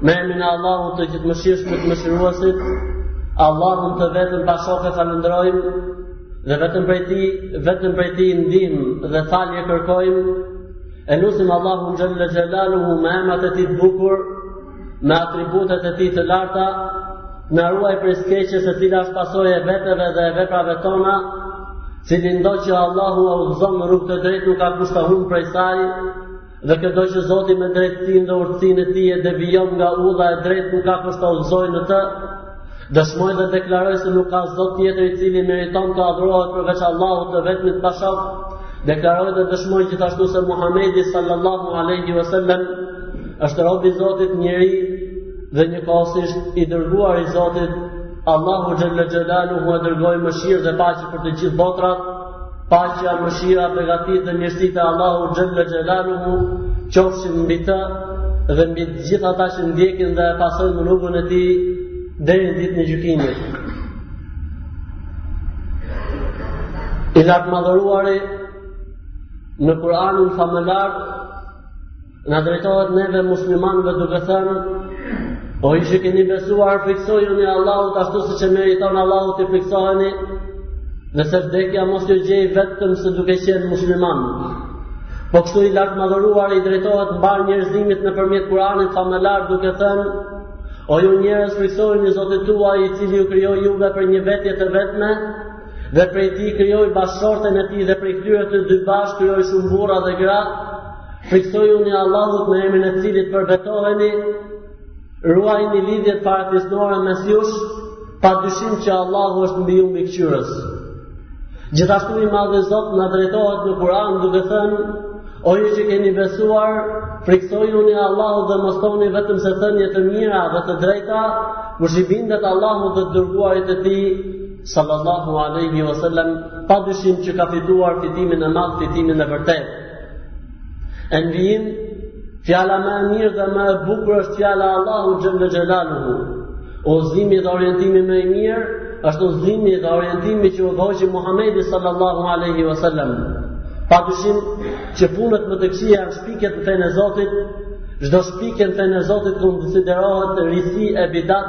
Me emrin e Allahut të gjithëmëshirshmit mëshiruesit, Allahun të vetëm pa shok e falënderojmë dhe vetëm prej tij, vetëm prej tij ndihmë dhe falje kërkojmë. E lusim Allahun xhelle xhelaluhu me emrat e tij të bukur, me atributet e tij të larta, të na ruajë prej së keqes e cila është pasojë e veteve dhe e veprave tona, cilindo që Allahu e udhëzon në rrugë të drejtë nuk ka kush ta humbë prej saj, Dhe këdo që Zoti me drejtësinë dhe urtësinë e tij e devijon nga udha e drejtë nuk ka kush ta udhëzojë në të. Dëshmoj dhe deklaroj se nuk ka zot tjetër i cili meriton të adhurohet përveç Allahut të vetmit pa shok. Deklaroj dhe dëshmoj gjithashtu se Muhamedi sallallahu alaihi wasallam është rob i Zotit njeri dhe njëkohësisht i dërguar i Zotit. Allahu xhelle xhelaluhu e dërgoi mëshirë dhe paqe për të gjitha botërat. Paqja, mëshira, begatitë dhe mirësitë e Allahut xhelle xhelaluhu qofshin mbi të dhe mbi të gjithë ata që ndjekin dhe e pasojnë në rrugën e tij deri në ditën e gjykimit. I Lartmadhëruari në Kur'anën famëlartë Na drejtohet neve muslimanëve duke thënë, o ju që keni besuar, frikësojuni Allahut, ashtu siç e meriton Allahu t'i frikësoheni, dhe se vdekja mos t'ju gjejë vetëm se duke qenë muslimanë. Po kështu i Lartmadhëruari i drejtohet mbarë njerëzimit nëpërmjet Kuranit famëlartë duke thënë, o ju njerëz frikësojuni Zotit tuaj i cili ju krijoi juve prej një veteje të vetme, dhe prej tij krijoi bashkëshorten e tij dhe prej këtyre të dy bashkë krijoi shumë burra dhe gra. Frikësojuni Allahut në emrin e të cilit përbetoheni, ruajini lidhjet farefisnore mes jush, pa dyshim që Allahu është mbi ju mbikëqyrës. Gjithashtu i madhi Zot na drejtohet në Kur'an duke thënë: O ju që keni besuar, frikësojuni Allahut dhe mos thoni vetëm se thënie të mira dhe të drejta, kush i bindet Allahut dhe të dërguarit të tij, sallallahu alaihi wasallam pa dyshim që ka fituar fitimin e madh fitimin e vërtetë e në vijim fjala më e mirë dhe më e bukur është fjala e Allahut xhelle xhelaluhu udhëzimi dhe orientimi më i mirë është udhëzimi dhe orientimi që udhëhoqi Muhamedi sallallahu alaihi wasallam pa dyshim që punët më të këqija janë shpikjet në fenë e Zotit çdo shpikje në fenë e Zotit konsiderohet risi e bidat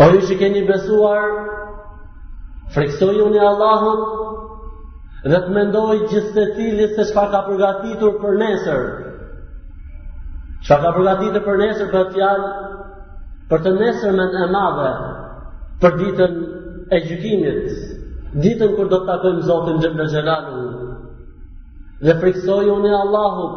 O ju që keni besuar, frikësojuni Allahut, dhe të mendojë gjithsecili se çka ka përgatitur për nesër. Çka ka përgatitur për nesër bëhet fjalë, për të nesërmen e madhe, për ditën e gjykimit, ditën kur do të takojmë Zotin xhelle xhelaluhu, dhe frikësojuni Allahut,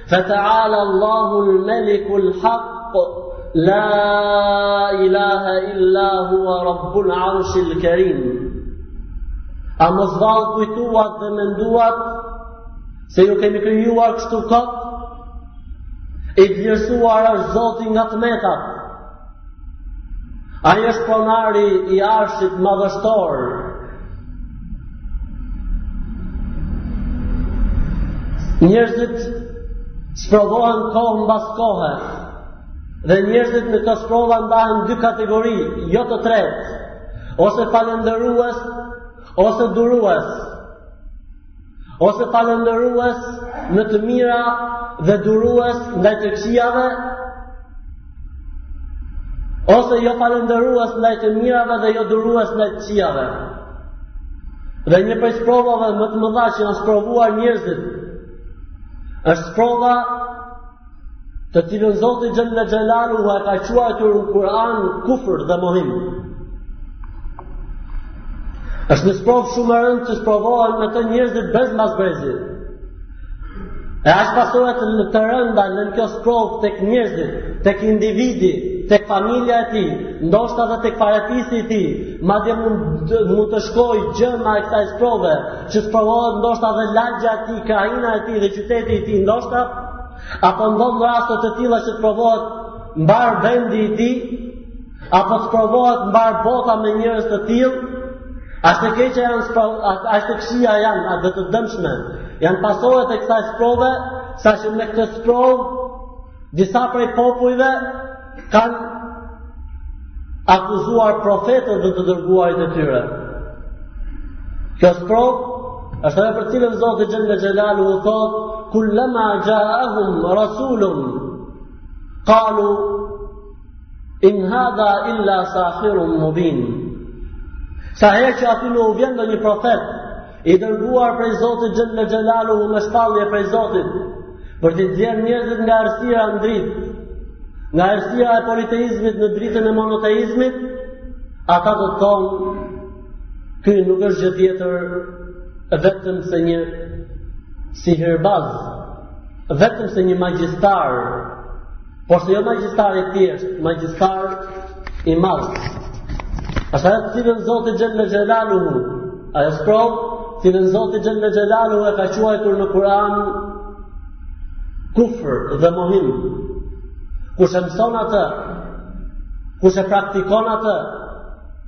Fata'ala Allahu al-Maliku al-Haqq la ilaha illa huwa rabbul arshil karim. A mos vallë kujtuat dhe menduat se ju kemi krijuar kështu kot? I dlirësuar është Zoti nga të metat. Ai është pronari i arshit madhështor. Njërëzit sprovohen kohë mbas kohe, dhe njërëzit në këto sprova ndahen në dy kategori, jo të tretë, ose falënderues, ose durues. Ose falënderues në të mira dhe durues ndaj të këqijave, ose jo falënderues ndaj të mirave dhe jo durues ndaj të këqijave. Dhe një prej sprovave më të mëdha që janë sprovuar njerëzit është sprova të cilën Zoti Xhelle Xhelaluhu e ka quajtur në Kur'an kufër dhe mohim. Është një sprovë shumë e rëndë që sprovohen me të njerëzit brez mbas brezi. E aq pasoja të rënda lë kjo sprovë tek njerëzit, tek individi, tek familja e tij, ndoshta edhe tek farefisi i tij, madje mund mund të shkojë gjëma e kësaj sprove, që sprovohet ndoshta edhe lagja e tij, krahina e tij dhe qyteti i tij, ndoshta Apo ndodhin raste të tilla që sprovohet mbarë vendi i tij, apo sprovohet mbarë bota me njerëz të tillë, aq të këqija janë sprova, aq të këqija janë, aq të dëmshme janë pasojat e kësaj sprove, saqë me këtë sprovë disa prej popujve kanë akuzuar profetët dhe të dërguarit e tyre. Kjo sprovë është ajo për të cilën Zoti Xhelle Xhelaluhu thotë, kullëma xhaahum rasulun, kalu, in hadha illa sahirun mubin. Sa herë që atyre u vjen ndonjë profet, I dërguar prej Zotit Xhelle Xhelaluhu me shpallje prej Zotit, për t'i nxjerrë njerëzit nga errësira në dritë, nga errësira e politeizmit në dritën e monoteizmit, ata do të thonë, ky nuk është gjë tjetër, vetëm se një sihirbaz, Vetëm se një magjistar, porse jo magjistar i thjeshtë, magjistar i madh. Është ajo të cilën Zoti Xhelle Xhelaluhu, ajo sprovë të cilën Zoti Xhelle Xhelaluhu e ka quajtur në Kur'an kufër dhe mohim. Kush e mëson atë, kush e praktikon atë,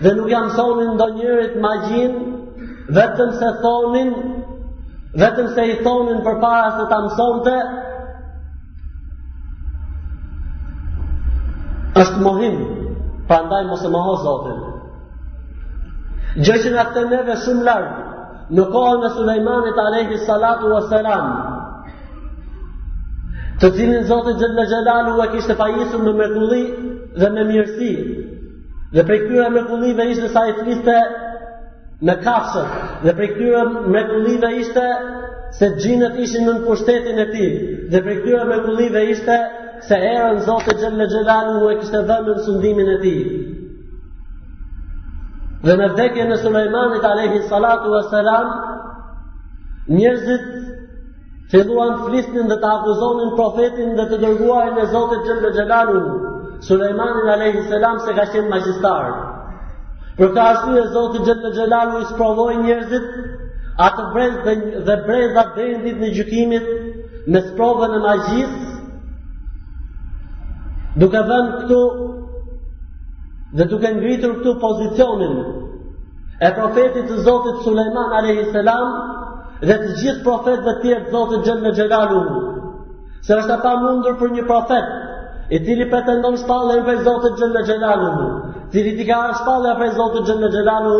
Dhe nuk ia mësonin ndonjërit magjinë, vetëm se thonin, vetëm se i thonin përpara se ta mësonte, është mohim, prandaj mos e moho Zotin. Gjë që na kthen neve shumë larg, në kohën e Sulejmanit Alehi Salatu wa Selam, të cilin Zoti Xhelle Xhelalu e kishte pajisur me mrekulli dhe me mirësi, Dhe prej këtyre mrekullive ishte se ai fliste me kafshët. Dhe prej këtyre mrekullive ishte se xhinët ishin nën pushtetin e tij. Dhe prej këtyre mrekullive ishte se erën Zoti Xhelle Xhelalu e kishte vënë nën sundimin e tij. Dhe në vdekjen e Sulejmanit alayhi salatu wassalam njerëzit Filluan të flisnin dhe të akuzonin profetin dhe të dërguarin e Zotit Xhelle Xhelalu, Sulejmanin Alehi Selam se ka qenë magjistar. Për këtë arsye Zoti Xhelle Xhelalu i sprovoi njerëzit, atë brez dhe brezat deri në ditën e gjykimit me sprovën e magjisë, duke vënë këtu dhe duke ngritur këtu pozicionin e profetit të Zotit Sulejman alayhi salam dhe të gjithë profetëve të tjerë të Zotit Xhel Xhelalu. Se është e pamundur për një profet i cili pretendon shpalljen prej Zotit Xhel Xhelalu, të cilit i ka ardhur shpallja prej Zotit Xhel Xhelalu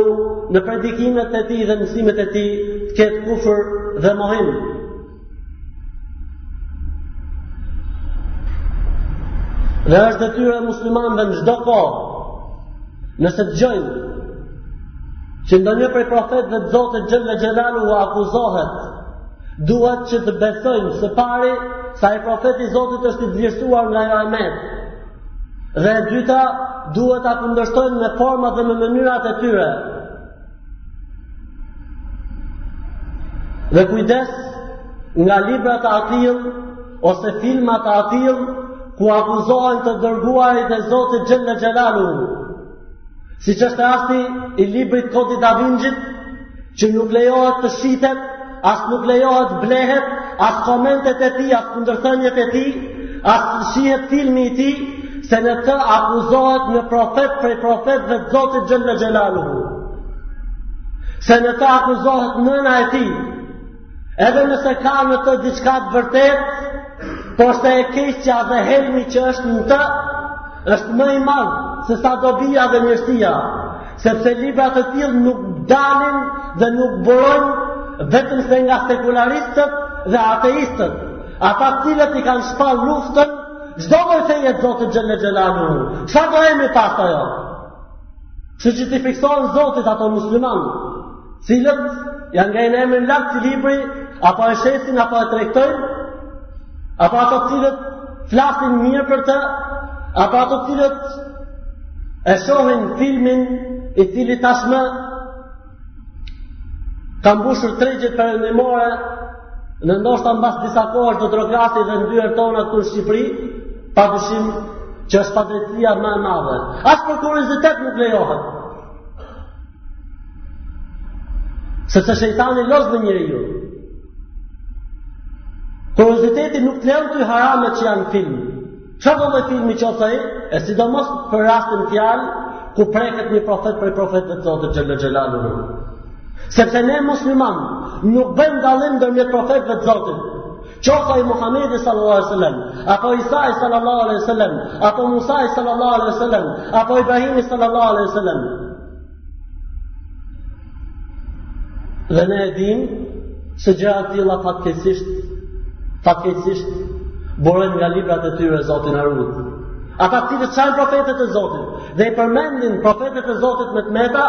në predikimet e tij dhe mësimet e tij të ketë kufër dhe mohim. Dhe është detyrë e muslimanëve në çdo kohë Nëse dëgjojnë Që ndonjë prej profetëve të Zotit Xhelle Xhelalu akuzohet Duhet që të besojnë së pari Se ai profet i zotit është i dëlirësuar nga ajo e metë Dhe e dyta duhet ta kundërshtojnë me format dhe me mënyrat e tyre Dhe kujdes nga libra të atillë ose filma të atillë ku akuzohen të dërguarit e Zotit Xhelle Xhelalu. Siç është rasti i librit Kodi i Da Vinçit, që nuk lejohet të shitet as nuk lejohet të blihet, as komentet e tij, as kundërthëniet e tij, as të shihet filmi i tij, se në të akuzohet një profet prej profetëve të Zotit Xhelle Xhelalu. Se në të akuzohet nëna e tij, edhe nëse ka në të diçka të vërtetë, porse e keqja dhe helmi që është në të, është më i madh, sesa dobia dhe mirësia, Sepse libra të tillë nuk dalin dhe nuk burojnë vetëm se nga sekularistët dhe ateistët. Ata të cilët i kanë shpall luftën çdo lloj feje të Zotit xhelle xhelaluhu. Çfarë do themi pastaj? Se që t'i fiksohen Zotit ato muslimanë, Cilët ia ngrenë emrin lart atij libri, apo e shesin apo e tregtojnë? Apo ato të cilët flasin mirë për të, apo ato të cilët e shohin filmin i cili tashmë ka mbushur tregjet perëndimore dhe ndoshta mbas disa kohësh do trokasi dhe në dyert tona këtu në Shqipëri, pa dyshim që është padrejtësia më e madhe. As për kuriozitet nuk lejohet. Sepse shejtani loz me njeriun. Kurioziteti nuk të lejon ty haramet që janë filmi. Çfarëdo lloj filmi qoftë ai, e sidomos për rastin në fjalë, ku preket një profet prej profetëve të Zotit xhelle xhelaluhu. Sepse ne musliman nuk bëjmë dallim ndërmjet profetëve të Zotit. Qoftë ai Muhammedi sallallahu alaihi sallam, apo Isai sallallahu alaihi sallam, apo Musai sallallahu alaihi sallam, apo Ibrahimi sallallahu alaihi sallam. Dhe ne e dimë se gjëra të tilla fatkeqësisht fatkeqësisht burojnë nga librat e tyre Zoti na ruaj. Ata të cilët shajnë profetët e Zotit dhe i përmendin profetët e Zotit me të meta,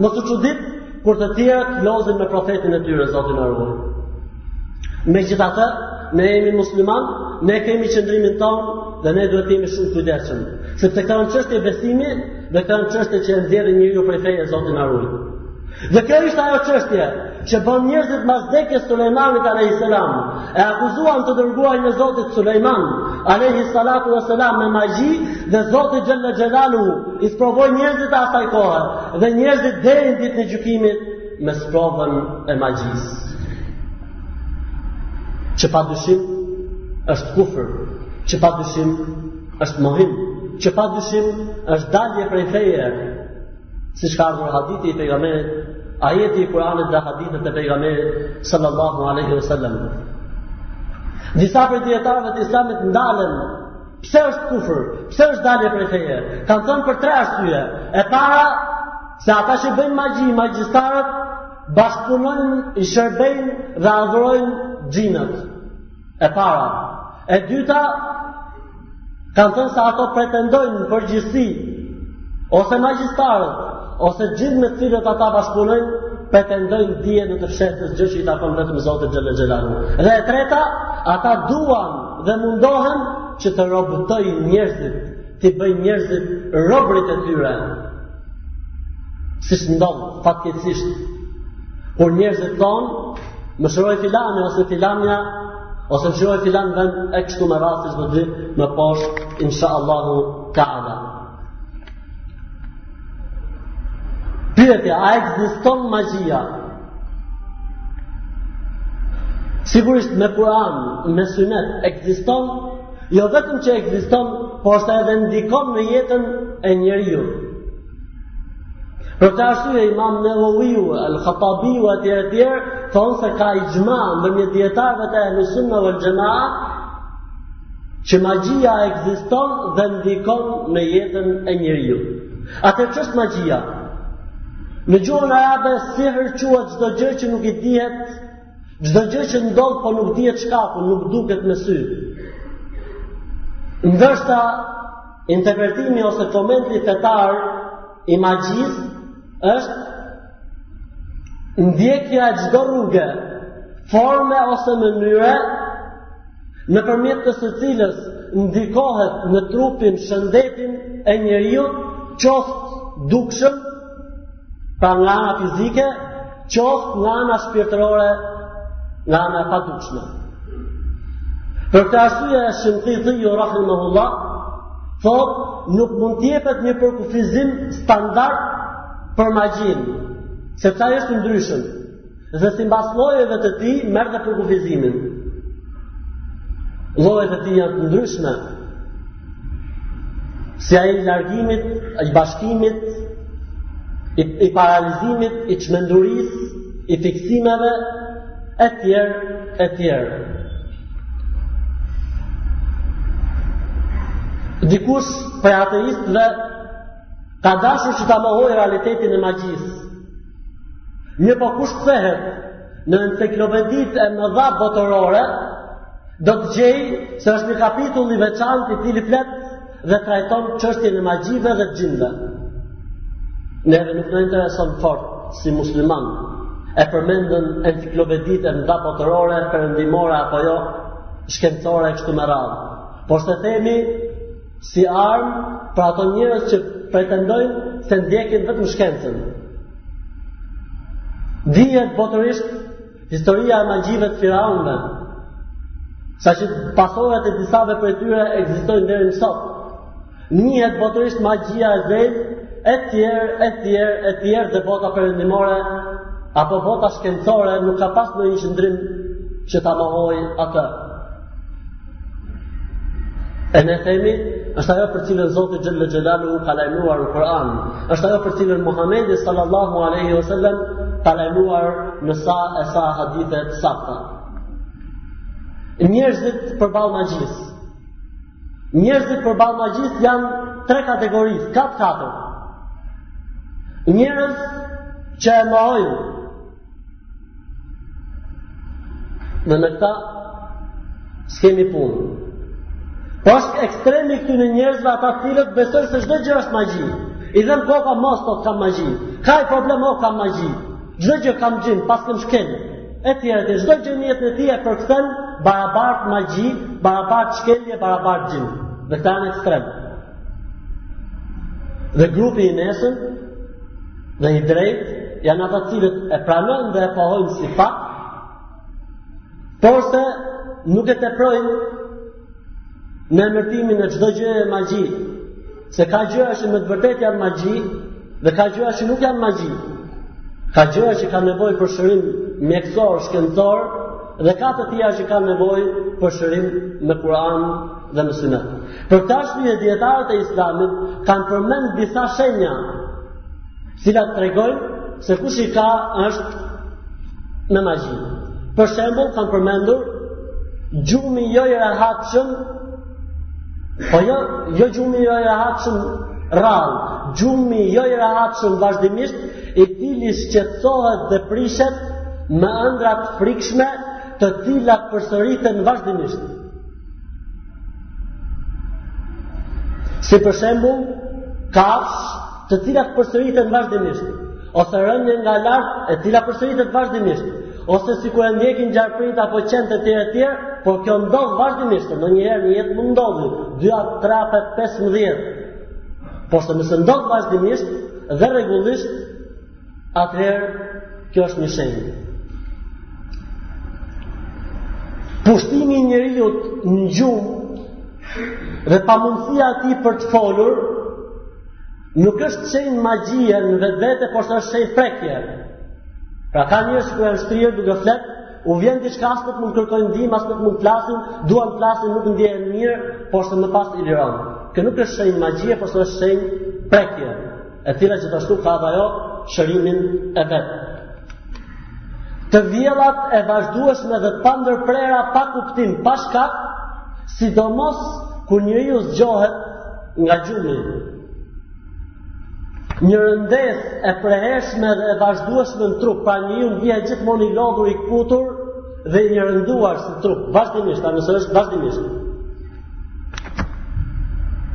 mos u çudit kur të tjerët lozin me profetin e tyre Zoti na ruaj. Megjithatë, ne jemi musliman, ne kemi qëndrimin tonë dhe ne duhet të jemi shumë kujdesshëm. Sepse këto janë çështje besimi dhe këto janë çështje që e nxjerrin njeriun prej feje Zoti na ruaj. Dhe kjo ishte ajo çështje që bën njerëzit mas vdekjes Sulejmanit alayhis salam. E akuzuan të dërguarin e Zotit Sulejman alayhis salatu was salam me magji dhe Zoti xhelle xhelaluhu i sprovoi njerëzit e asaj kohe dhe njerëzit deri në ditën e gjykimit me sprovën e magjisë që pa dyshim është kufër që pa dyshim është mohim që pa dyshim është dalje prej feje siç ka ardhur hadithi i pejgamerit ajeti i kuranit dhe hadithet e pejgamerit sallallahu aleyhi wa sallam disa prej dijetarëve të islamit ndalen pse është kufër pse është dalje prej feje kanë thënë për tre arsye e para Se ata që bëjnë magji, magjistarët, bashkëpunojnë, i shërbejnë dhe adhurojnë xhinët. E para. E dyta, kanë thënë se ato pretendojnë në përgjithësi, ose magjistarët, ose xhinët me cilët ata bashkëpunojnë, pretendojnë dijen e të fshehtës gjë që i takon vetëm Zotit xhelle xhelaluhu. Dhe e treta, ata duan dhe mundohen që të robërojnë njerëzit, t'i bëjnë njerëzit robërit e tyre, Siç ndodh, fatkeqësisht, kur njerëzit thonë, më shëroj filani, ose filanja, ose më shëroj filan vend, e kështu me radhë, e do vijë më poshtë, insha Allahu ta'ala. Pyetja, a ekziston magjia? Sigurisht me Kur'an, me synet, ekziston Jo vetëm që ekziston, porse edhe ndikon në jetën e njeriut. Për këtë arsye imam Neveviu, el Hatabiu, e tjerë e tjerë, thonë se ka ixhma ndërmjet dijetarëve të ehlu sunne vel xhema, që magjia ekziston dhe ndikon në jetën e njeriut. Atëherë ç'është magjia? Në gjuhën arabe, sihër quhet çdo gjë që nuk i dihet Çdo gjë që ndodh po nuk dihet shkaku, nuk duket me sy. Ndërsa interpretimi ose komenti fetar i magjisë është ndjekja e çdo rruge, forme ose mënyre nëpërmjet të së cilës ndikohet në trupin shëndetin e njeriut qoftë dukshëm Pra nga ana fizike, qoftë nga ana shpirtërore, nga ana e padukshme. Për këtë arsye esh-Shinkitiu rahimehullah, thotë, nuk mund të jepet një përkufizim standard për magjinë, sepse ai është i ndryshëm, Dhe simbas llojeve të tij, merr dhe përkufizimin. Llojet e tij janë të ndryshme. Si ai i largimit, ai i bashkimit, i, i paralizimit, i çmendurisë, i fiksimeve, e tjerë, e tjerë. Dikush prej ateistëve ka dashur që ta mohojë realitetin e magjisë, Një po kush kthehet në enciklopeditë e mëdha botërore, do të gjejë se është një kapitull i veçantë i cili flet dhe trajton çështjen e magjive dhe të xhinëve. Neve nuk na intereson fort si muslimanë, e përmendën enciklopeditë e mëdha botërore, perëndimore apo jo, shkencore e kështu me radhë. Porse themi, si armë për ato njerëz që pretendojnë se ndjekin vetëm shkencën. Dihet botërisht historia e magjive të firaunëve, saqë pasojat e disave prej tyre ekzistojnë deri më sot. Njihet botërisht magjia e zezë, e tjerë, e tjerë, e tjerë dhe bota perëndimore, apo bota shkencore nuk ka pas ndonjë qëndrim që ta mohojë atë. E ne themi, është ajo për cilën Zoti xhel-le xhelaluhu ka lajmëruar në Kur'an, është ajo për cilën Muhamedi sallallahu alaihi wasallam ka lajmëruar në sa e sa hadithe të sakta. Njerëzit përballë magjisë. Njerëzit përballë magjisë janë tre kategorish, kat- katër. Njerëz që e mohojnë Dhe me këta s'kemi punë. Po është ekstremi i këtyre njerëzve ata të cilët besojnë se çdo gjë është magji. I dhemb koka mos të kam magji. Ka një problem o kam magji. Çdo gjë kam xhin, paskam shkel. Etj, etj, çdo gjë në jetën e tij e përkthen barabart magji, barabart shkelje, barabart xhin. Dhe këta janë ekstrem. Dhe grupi i mesëm dhe i drejtë janë ata të cilët e pranojnë dhe e pohojnë si fakt, por se nuk e teprojnë në emërtimin e çdo gjëje magji, se ka gjëra që me të vërtetë janë magji dhe ka gjëra që nuk janë magji. Ka gjëra që kanë nevojë për shërim mjekësor, shkencor dhe ka të tjera që kanë nevojë për shërim me Kur'an dhe me sunet. Për këtë arsye dijetarët e islamit kanë përmend disa shenja të cilat tregojnë se kush i ka është me magji. Për shembull kanë përmendur gjumi jo i rahatshëm, po jo, jo gjumi jo i rahatshëm rrallë, gjumi jo i rahatshëm vazhdimisht i cili shqetësohet dhe prishet me ëndrra të frikshme të cilat përsëriten vazhdimisht. Si për shembull, kafshë të cilat përsëriten vazhdimisht, ose rënie nga lart e cila përsëritet vazhdimisht, ose sikur e ndjekin gjarpërinjtë apo qentë e tjerë e tjerë, por kjo ndodh vazhdimisht, se ndonjëherë në jetë mund të ndodhi 2 a 3 a 5, 15. Por se nëse ndodh vazhdimisht dhe rregullisht, Atëherë, kjo është një shenjë. Pushtimi i njeriut në gjumë dhe pamundësia e tij për të folur nuk është shenjë magjie në vetvete, por se është shenjë prekje. Pra ka njerëz që kur janë shtrirë duke fjetur, u vjen diçka as nuk mund të kërkojnë ndihmë, as nuk mund të flasin, duan të flasin, nuk ndjehen mirë, por se më pas i liron. Kjo nuk është shenjë magjie, por se është shenjë prekje. e cila gjithashtu ka dhe ajo shërimin e vet. Të vjellat e vazhdueshme dhe të pandërprera pa kuptim, pa shkak, sidomos kur njeriu zgjohet nga gjumi. Një rëndesë e përhershme dhe e vazhdueshme në trup, pra njeriu ndihet gjithmonë i lodhur, i këputur dhe i rënduar si trup, vazhdimisht, a nëse është vazhdimisht.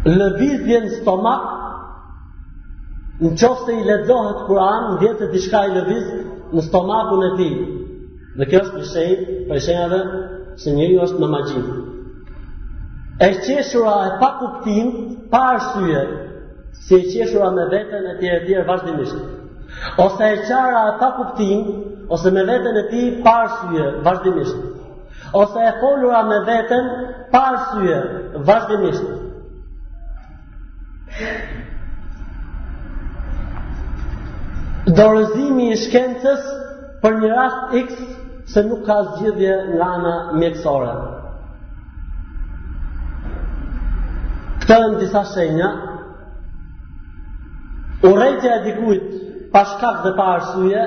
Lëvizje në stomak Në qoftë se i lexohet Kur'an, ndjen se diçka i lëviz në stomakun e tij. Dhe kjo është një shenjë, prej shenjave, se njeriu është në magji. E qeshura e pakuptimtë, pa arsye, si e qeshura me veten e tjerë e tjerë vazhdimisht. Ose e qara e pakuptimtë, ose me veten e tij pa arsye, vazhdimisht. Ose e folura me veten pa arsye, vazhdimisht. Dorëzimi i shkencës për një rast X se nuk ka zgjidhje nga ana mjekësore. Këto janë disa shenja, urrejtja e dikujt pa shkak dhe pa arsye,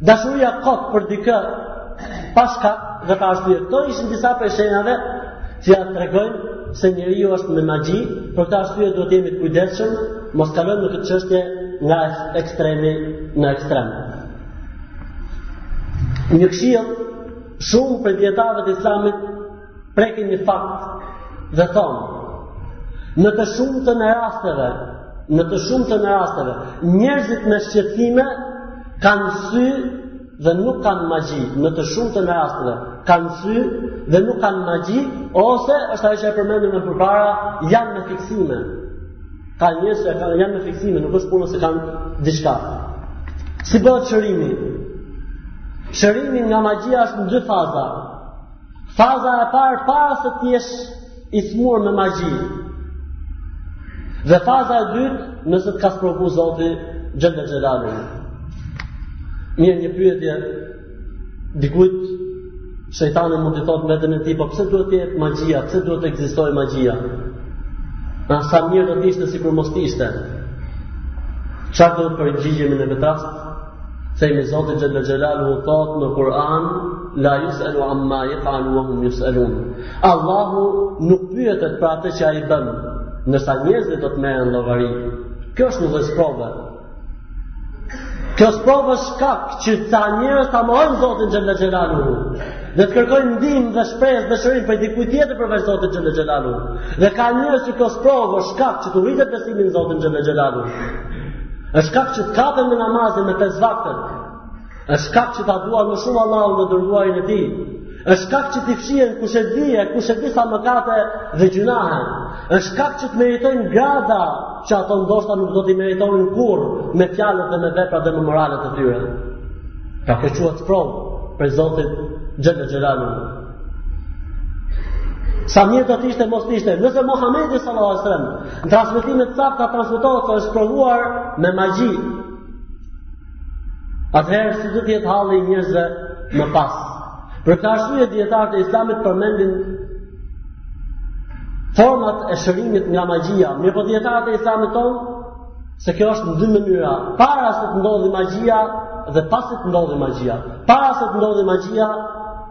Dashuria kot për dikë pa shkak dhe pa arsye. Këto ishin disa prej shenjave të cilat tregojnë se njeriu është me magji, për këtë arsye duhet të jemi të kujdesshëm, mos kalojmë në këtë çështje nga ekstremi në ekstrem. Një këshillë shumë prej dijetarëve të Islamit prekin një fakt dhe thonë, në të shumtën e rasteve, në të shumtën e rasteve, njerëzit me shqetësime kanë sy dhe nuk kanë magji, në të shumtën e rasteve, kanë sy dhe nuk kanë magji, ose, është ajo që e përmendëm më përpara, janë me fiksime. Ka njerëz që kanë janë me fiksime, nuk është puna se kanë diçka. Si bëhet shërimi? Shërimi nga magjia është në dy faza. Faza e parë para se të jesh i smuar me magji. Dhe faza e dytë, nëse të ka sprovu Zoti xhele xhelaluhu. Mirë një pyetje dikujt shejtani mund t'i thotë vetes së tij, po pse duhet të jetë magjia? Pse duhet të ekzistojë magjia? A sa mirë do të ishte sikur mos të ishte. Çfarë do të përgjigjemi në këtë rast? Themi Zoti Xhelal Xhelalu thotë në Kur'an, la yus'alu amma yaf'alu wa hum yus'alun. Allahu nuk pyetet për atë që ai bën, ndërsa njerëzit do të merren në llogari. Kjo është një lloj sprove. Kjo sprovë është shkak që ca njerëz ta mohojnë Zotin Xhelal Xhelalu. Dhe të kërkojnë ndihmë dhe shpresë dhe shërim prej dikujt tjetër përveç Zotit Xhelal Xhelalu. Dhe ka njerëz që kjo sprovë është shkak që t'u rritet besimi në Zotin Xhelal Xhelalu. Është shkak që të kapen me namazin me pesë vakte. Është shkak që ta duan më shumë Allahun dhe dërguarin e tij. Është shkak që t'i fshihen kush e di, kush e di sa mëkate dhe gjynahe. Është shkak që të meritojnë grada që ato ndoshta nuk do t'i meritonin kurrë me fjalët dhe me veprat dhe me moralet e tyre. Pra kjo quhet sprovë prej Zotit Xhelal Xhelalu. Sa mirë do të ishte mos të ishte. Nëse Muhamedi sallallahu alajhi wasallam në transmetime të sakta transmetohet se është sprovuar me magji. Atëherë si do të jetë halli i njerëzve më pas. Për këtë arsye dijetarët e Islamit përmendin format e shërimit nga magjia. Mirëpo dijetarët e Islamit thonë se kjo është në dy mënyra. Para se të ndodhi magjia dhe pasi të ndodhi magjia. Para se të ndodhi magjia,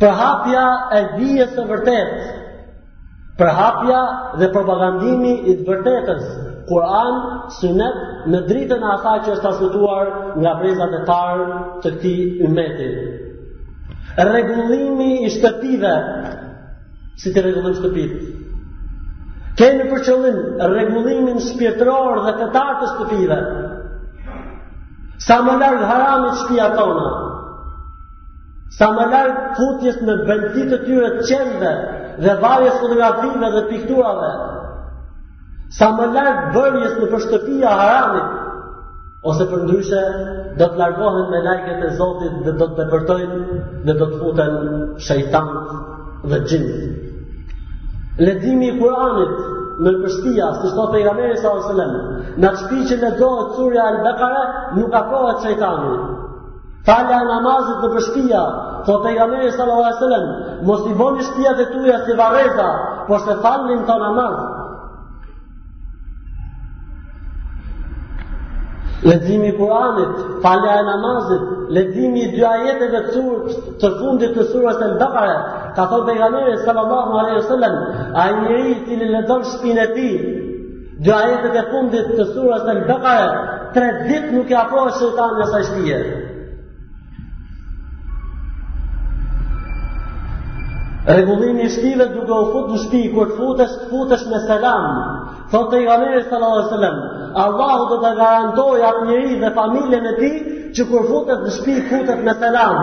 Përhapja e dijes së vërtetë. Përhapja dhe propagandimi i të vërtetës, Kur'an, Sunet, në dritën e asaj që është transmetuar nga brezat e parë të këtij ummeti. Rregullimi i shtëpive, si t'i rregullojmë shtëpitë. Kemi për qëllim rregullimin shpirtëror dhe fetar të shtëpive. Sa më larg haramit shpijat tona, Sa më larg futjes në brendësi të tyre të qenve dhe varjes së fotografive dhe pikturave, sa më larg bërjes nëpër shtëpia haramit, ose përndryshe, do të largohen melajket e Zotit dhe do të depërtojnë dhe do të futen shejtanët dhe xhindët. Leximi i Kur'anit nëpër shpija, siç thotë pejgamberi sallallahu alajhi wasallam, në shpi që lexohet surja al-Bekare, nuk afrohet shejtani, Falja e namazit nëpër shpija, thotë pejgamberi sallallahu alajhi wasallam, mos i bëni shpijat e tuaja si varreza, porse falni në to namaz. Leximi i Kuranit, falja e namazit, leximi i dy ajeteve të fundit të surës Al-Baqara, ka thënë pejgamberi sallallahu alajhi wasallam, ai njeri i cili lexon në shpinë e tij, Dy ajetet e fundit të surës el Bekare, tre dit nuk i afrohet shejtani asaj shtëpie. Regullimi i shtëpive duke u fut në shpi, kur të futesh, të futesh me selam. Thot pejgamberi sallallahu alaihi wasallam, Allahu do ta garantojë atë njeri dhe familjen e tij që kur futet në shpi, futet me selam.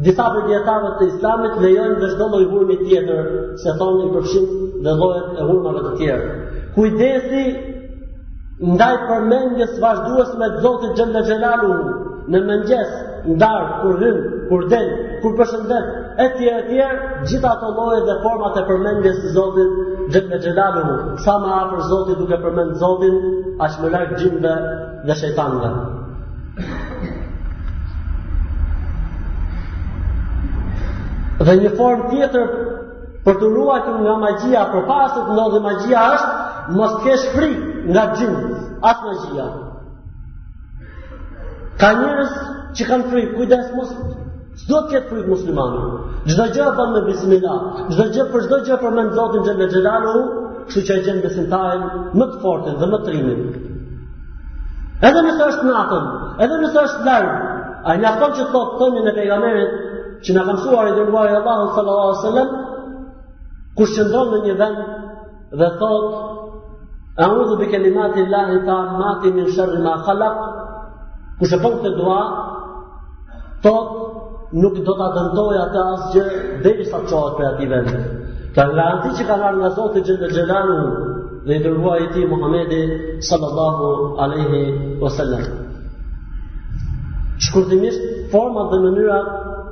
Disa prej dijetarëve të islamit lejojnë dhe çdo lloj hurmi tjetër, se thonë i përfshin dhe llojet e hurmave të tjerë. Kujdesi ndaj përmendjes së vazhdueshme Zotit xhele xhelaluhu në mëngjes, n'darkë, kur hyn, kur del, kur përshëndet, e tjerë, e tjerë, gjithë ato llojet dhe format e përmendjes së Zotit xhele xhelaluhu. Sa më afër Zotit duke përmend Zotin, aq më larg xhinve dhe shejtanëve. Dhe një formë tjetër për t'u ruajtur nga magjia, përpara se të ndodhi magjia është mos të kesh frikë nga xhinët, as magjia. Ka njerëz që kanë frikë, kujdes mos S'do të ketë frikë muslimani. Çdo gjë e bën me bismillah. Çdo gjë për çdo gjë përmend Zotin xhele xhelaluhu, kështu që e gjen besimtarin më të fortin dhe më të trimin. Edhe nëse është natën, edhe nëse është larg, ai mjafton që thotë thënien e pejgamberit që na ka mësuar i dërguari i Allahut sallallahu alaihi wasallam, kush qëndron në një vend Dhe thot, eudhu bi kelimatil-lahi tammati min sherri ma halak, kush e bën këtë dua, thot, nuk do ta dëmtojë atë asgjë, derisa çohet prej atij vendi. Ka nga ato që ka thënë nga Zoti xhele xhelaluhu, dhe i dërguari i tij Muhammedi sallallahu aleyhi wa sallam. Shkurtimisht, format dhe mënyrat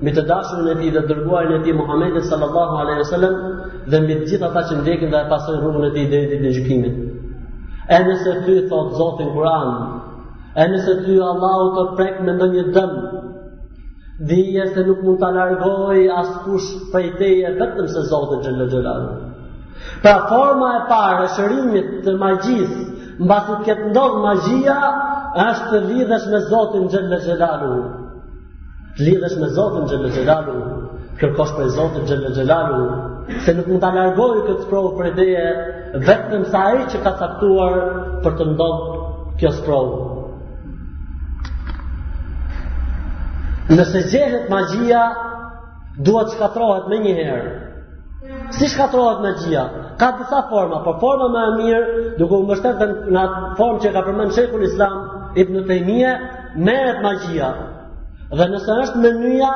mbi të dashurin e tij dhe dërguarin e tij Muhamedin sallallahu alaihi wasallam dhe mbi të gjithë ata që ndjekin dhe e pasojnë rrugën e tij deri ditën e gjykimit. E nëse ty thot Zoti në Kur'an, e nëse ty Allahu të prek me ndonjë dëm, dije se nuk mund ta largojë askush prej teje vetëm se Zoti xhele xhelaluhu. Pra forma e parë e shërimit të magjisë, mbasi të ketë ndodhur magjia, është të lidhesh me Zotin xhele xhelaluhu. Të lidhesh me Zotin xhele xhelaluhu, kërkosh prej Zotit xhele xhelaluhu, se nuk mund ta largojë këtë sprovë prej teje, vetëm se ai që ka caktuar për të ndodh kjo sprovë. Nëse gjehet magjia, duhet shkatërrohet menjëherë, Si shkatërrohet magjia? Ka disa forma, por forma më e mirë, duke u mbështet në atë formë që ka përmend Shejhul Islam Ibnu Tejmije, merret magjia. Dhe nëse është me nyja,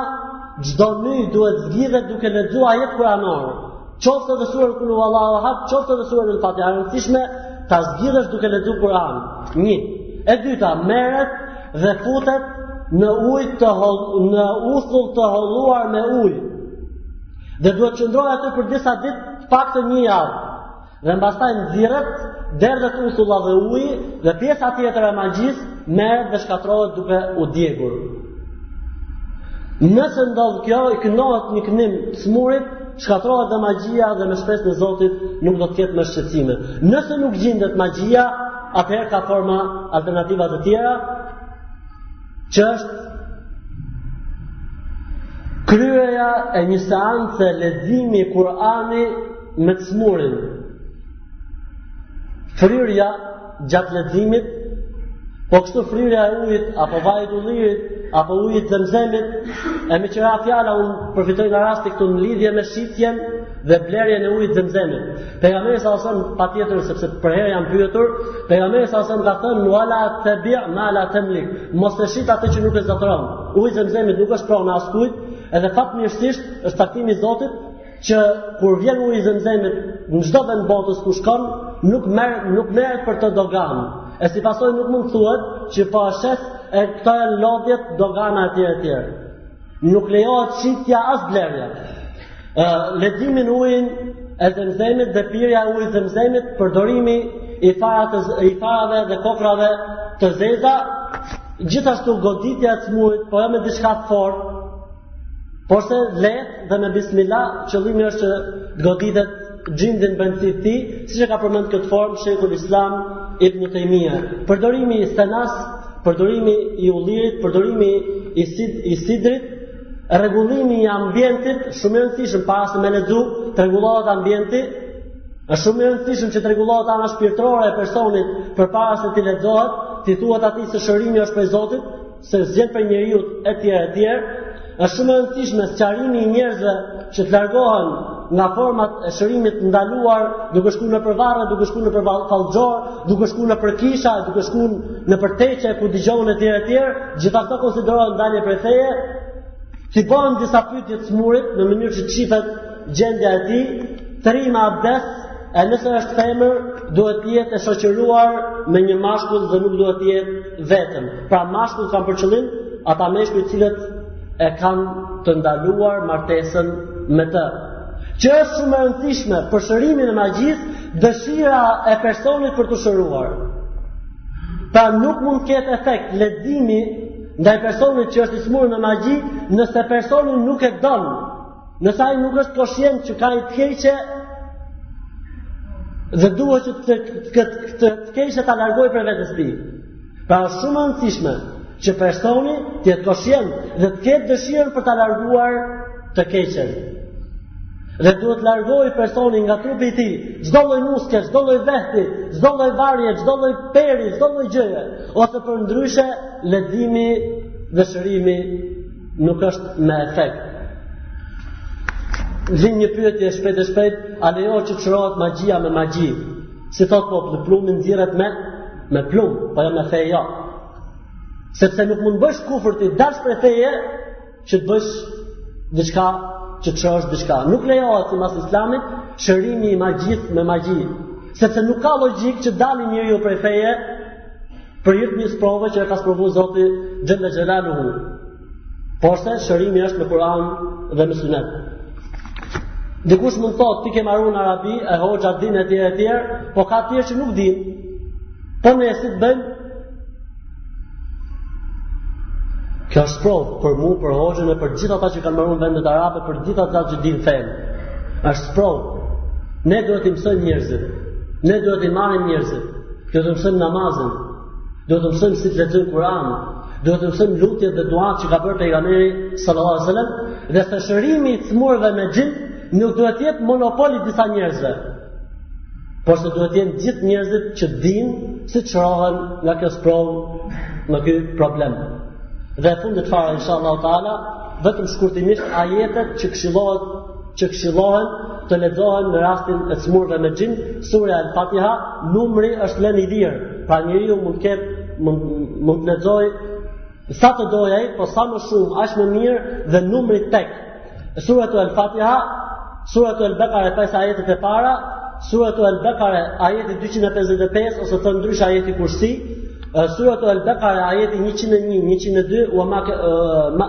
çdo nyje duhet zgjidhet duke lexu ajete kuranore. Qoftë dhe suren Kul huvallahu ehad, qoftë dhe suren El-Fatiha, e rëndësishme ta zgjidhësh duke lexu Kur'an. 1. E dyta, merret dhe futet në ujë të në uthull të holluar me ujë. Dhe duhet të qëndrojë aty për disa ditë, të paktën një javë. Dhe mbastaj nxirret, derdhet uthulla dhe uji, dhe pjesa tjetër e magjisë, merret dhe shkatërrohet duke u djegur. Nëse ndodh kjo, i këndohet një këndim të sëmurit, shkatërrohet dhe magjia dhe me shpresën e Zotit nuk do të ketë më shqetësime. Nëse nuk gjindet magjia, atëherë ka forma alternative të tjera, Që është kryerja e një seance leximi Kur'ani me të sëmurin. Fryrja gjatë leximit, po kështu fryrja e ujit apo vajit të ullirit apo ujit të zemzemit, e meqë ra fjala unë përfitoj nga rasti këtu në lidhje me shitjen dhe blerjen e ujit të zemzemit. Pejgamberi salallahu alejhi ve selem patjetër sepse përherë jam pyetur, pejgamberi salallahu alejhi ve selem ka thënë wala tabi' ma la tamlik. Mos e shit atë që nuk e zotëron. Uji i zemzemit nuk është pronë e askujt, edhe fatmirësisht është caktimi i Zotit që kur vjen uji i zemzemit në çdo vend të botës ku shkon, nuk merr nuk merret për të doganë. E si pasojë nuk mund të thuhet që po shes e këto janë lodhjet dogana etj etj. Nuk lejohet shitja as blerja. Leximi në ujin e zemzemit dhe pirja e ujit të zemzemit, përdorimi i faratës i farave dhe kokrrave të zeza, gjithashtu goditja e të sëmurit, po jo me diçka të fortë, porse lehtë dhe me bismillah, qëllimi është që të goditet xhindi në brendësi të tij, siç e ka përmend këtë formë, Shejhul Islam, Ibnu Tejmije. Përdorimi i senas, përdorimi i ullirit, përdorimi i, sid, i sidrit, rregullimi i ambientit, shumë e rëndësishme, para se me lexu, të rregullohet ambienti, është shumë e rëndësishme që të rregullohet ana shpirtërore e personit, përpara se t'i lexohet, t'i thuhet atij se shërimi është prej Zotit, se s'vjen prej njeriut etj etj është shumë e rëndësishme sqarimi i njerëzve që të largohen nga format e shërimit të ndaluar, duke shku nëpër varre, duke shku nëpër fallxhorë, duke shku nëpër kisha, duke shku nëpër teqe ku dëgjohen etj etj, gjitha këto konsiderohen dalje prej feje. T'i bëhen disa pyetje të sëmurit në mënyrë që të shifet Gjendja e tij, të rrijë me abdes, e nëse është femër, duhet të jetë e shoqëruar me një mashkull dhe nuk duhet të jetë vetëm. Pra mashkull kanë për qëllim ata meshkuj të cilët e kanë të ndaluar martesën me të. Që është shumë e rëndësishme për shërimin e magjisë, dëshira e personit për t'u shëruar. Pra nuk mund të ketë efekt leximi ndaj personit që është i smurë me magji, nëse personi nuk e don Nëse ai nuk është koshient që ka një të keqe dhe duhet që këtë të keqe ta largojë prej vetes së tij. Pra është shumë e rëndësishme që personi të jetë koshient dhe të ketë dëshirën për ta larguar të keqen. Dhe duhet të largojë personi nga trupi i tij, çdo lloj nuske, çdo lloj vehti, çdo lloj varje, çdo lloj peri, çdo lloj gjëje, ose përndryshe leximi dhe shërimi Nuk është me efekt. Lind një pyetje shpejt e shpejt, a lejohet që të shërohet magjia me magji? Si thot po, plumbi nxirret me me plumb, po jo me fe jo. Sepse nuk mund bësh kufër, të dalësh prej feje që të bësh diçka që të shërosh diçka. Nuk lejohet simbas islamit shërimi i magjisë me magji. Sepse nuk ka logjikë që të dali njeriu prej feje për shkak të një sprove që e ka sprovu Zoti Xhele Xhelaluhu. Porse shërimi është me Kur'an dhe me Sunet. Dikush mund të thotë, ti ke mbaru në Arabi, e hoxha din e tjera e tjera, po ka tjerë që nuk din, po ne si të bëjmë, Kjo është sprovë për mu, për hoxhën e për gjithë ata që kanë mbaru në vendet arabe, për gjithë ata që dinë fenë. Është sprovë. Ne duhet t'i mësojmë njerëzit. Ne duhet t'i marrim njerëzit. Duhet t'i mësojmë namazin, duhet t'i mësojmë si të lexojnë Kur'anin, duhet t'i mësojmë lutjet dhe duatë që ka bërë pejgamberi sallallahu alajhi wasallam dhe shërimi i të smurëve me xhin nuk duhet të jetë monopol i disa njerëzve. Porse duhet të jenë gjithë njerëzit që dinë si shërohen nga kjo sprovë, nga ky problem. Dhe e fundit fare inshallah taala vetëm shkurtimisht ajetet që këshillohet që këshillohen të lexohen në rastin e të smurëve me xhin, sura Al-Fatiha, numri është lënë i lirë. Pra njeriu mund të ketë mund mund të lexojë sa të dojë ai, po sa më shumë, aq më mirë dhe numri tek. Sura Al-Fatiha, sura Al-Baqara pesë ajetet e para, sura Al-Baqara ajeti 255 ose thënë ndryshe ajeti Kursi, sura Al-Baqara ajeti 101, 102, wa ma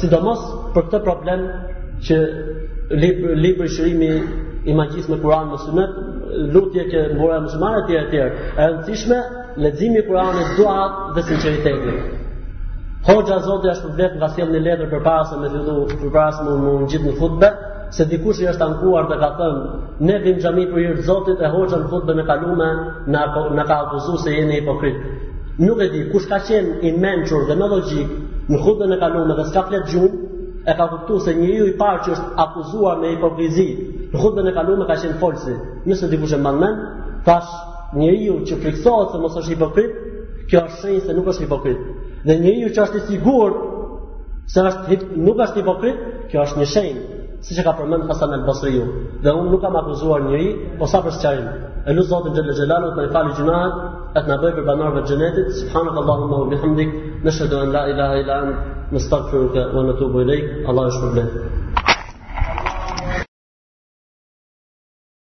sidomos për këtë problem është libri shërimi i magjisë me Kur'an me Sunet, lutje te Mburoja e muslimanit etj etj. E rëndësishme leximi i Kur'anit, duatë dhe sinqeriteti. Hoxha Zoti e shpërbleftë, na solli një letër përpara se me fillu, përpara se m'u ngjit në hutbe, se dikush i është ankuar dhe ka thënë ne vim xhami për hir të Zotit e hoxha n'hutben e kalume na ka akuzuar se jeni hipokrit. Nuk e di kush ka qenë i mençur dhe me logjik në hutben e kalume dhe s'ka fjet gjumë, e ka kuptuar se njeriu i parë që është akuzuar me hipokrizi në hutben e kalume ka qenë folsi. Nëse dikush e mban mend, thash njeriu që friksohet se mos është hipokrit, kjo është shenjë se nuk është hipokrit. Dhe njeriu që është i sigurt Se është nuk është hipokrit, kjo është një shenjë, siç e ka përmendur Hasan al-Basriu, dhe unë nuk kam akuzuar njeri, po sa për sqarim. E lu Zotin xhele xhelaluhu të na i falë gjynahet e të na bëj prej banorëve të xhenetit, subhanakallahumma wa bihamdik, nashhadu an la ilaha illa ant, nastaghfiruka wa natubu ilaik. Allahu ju shpërbleft.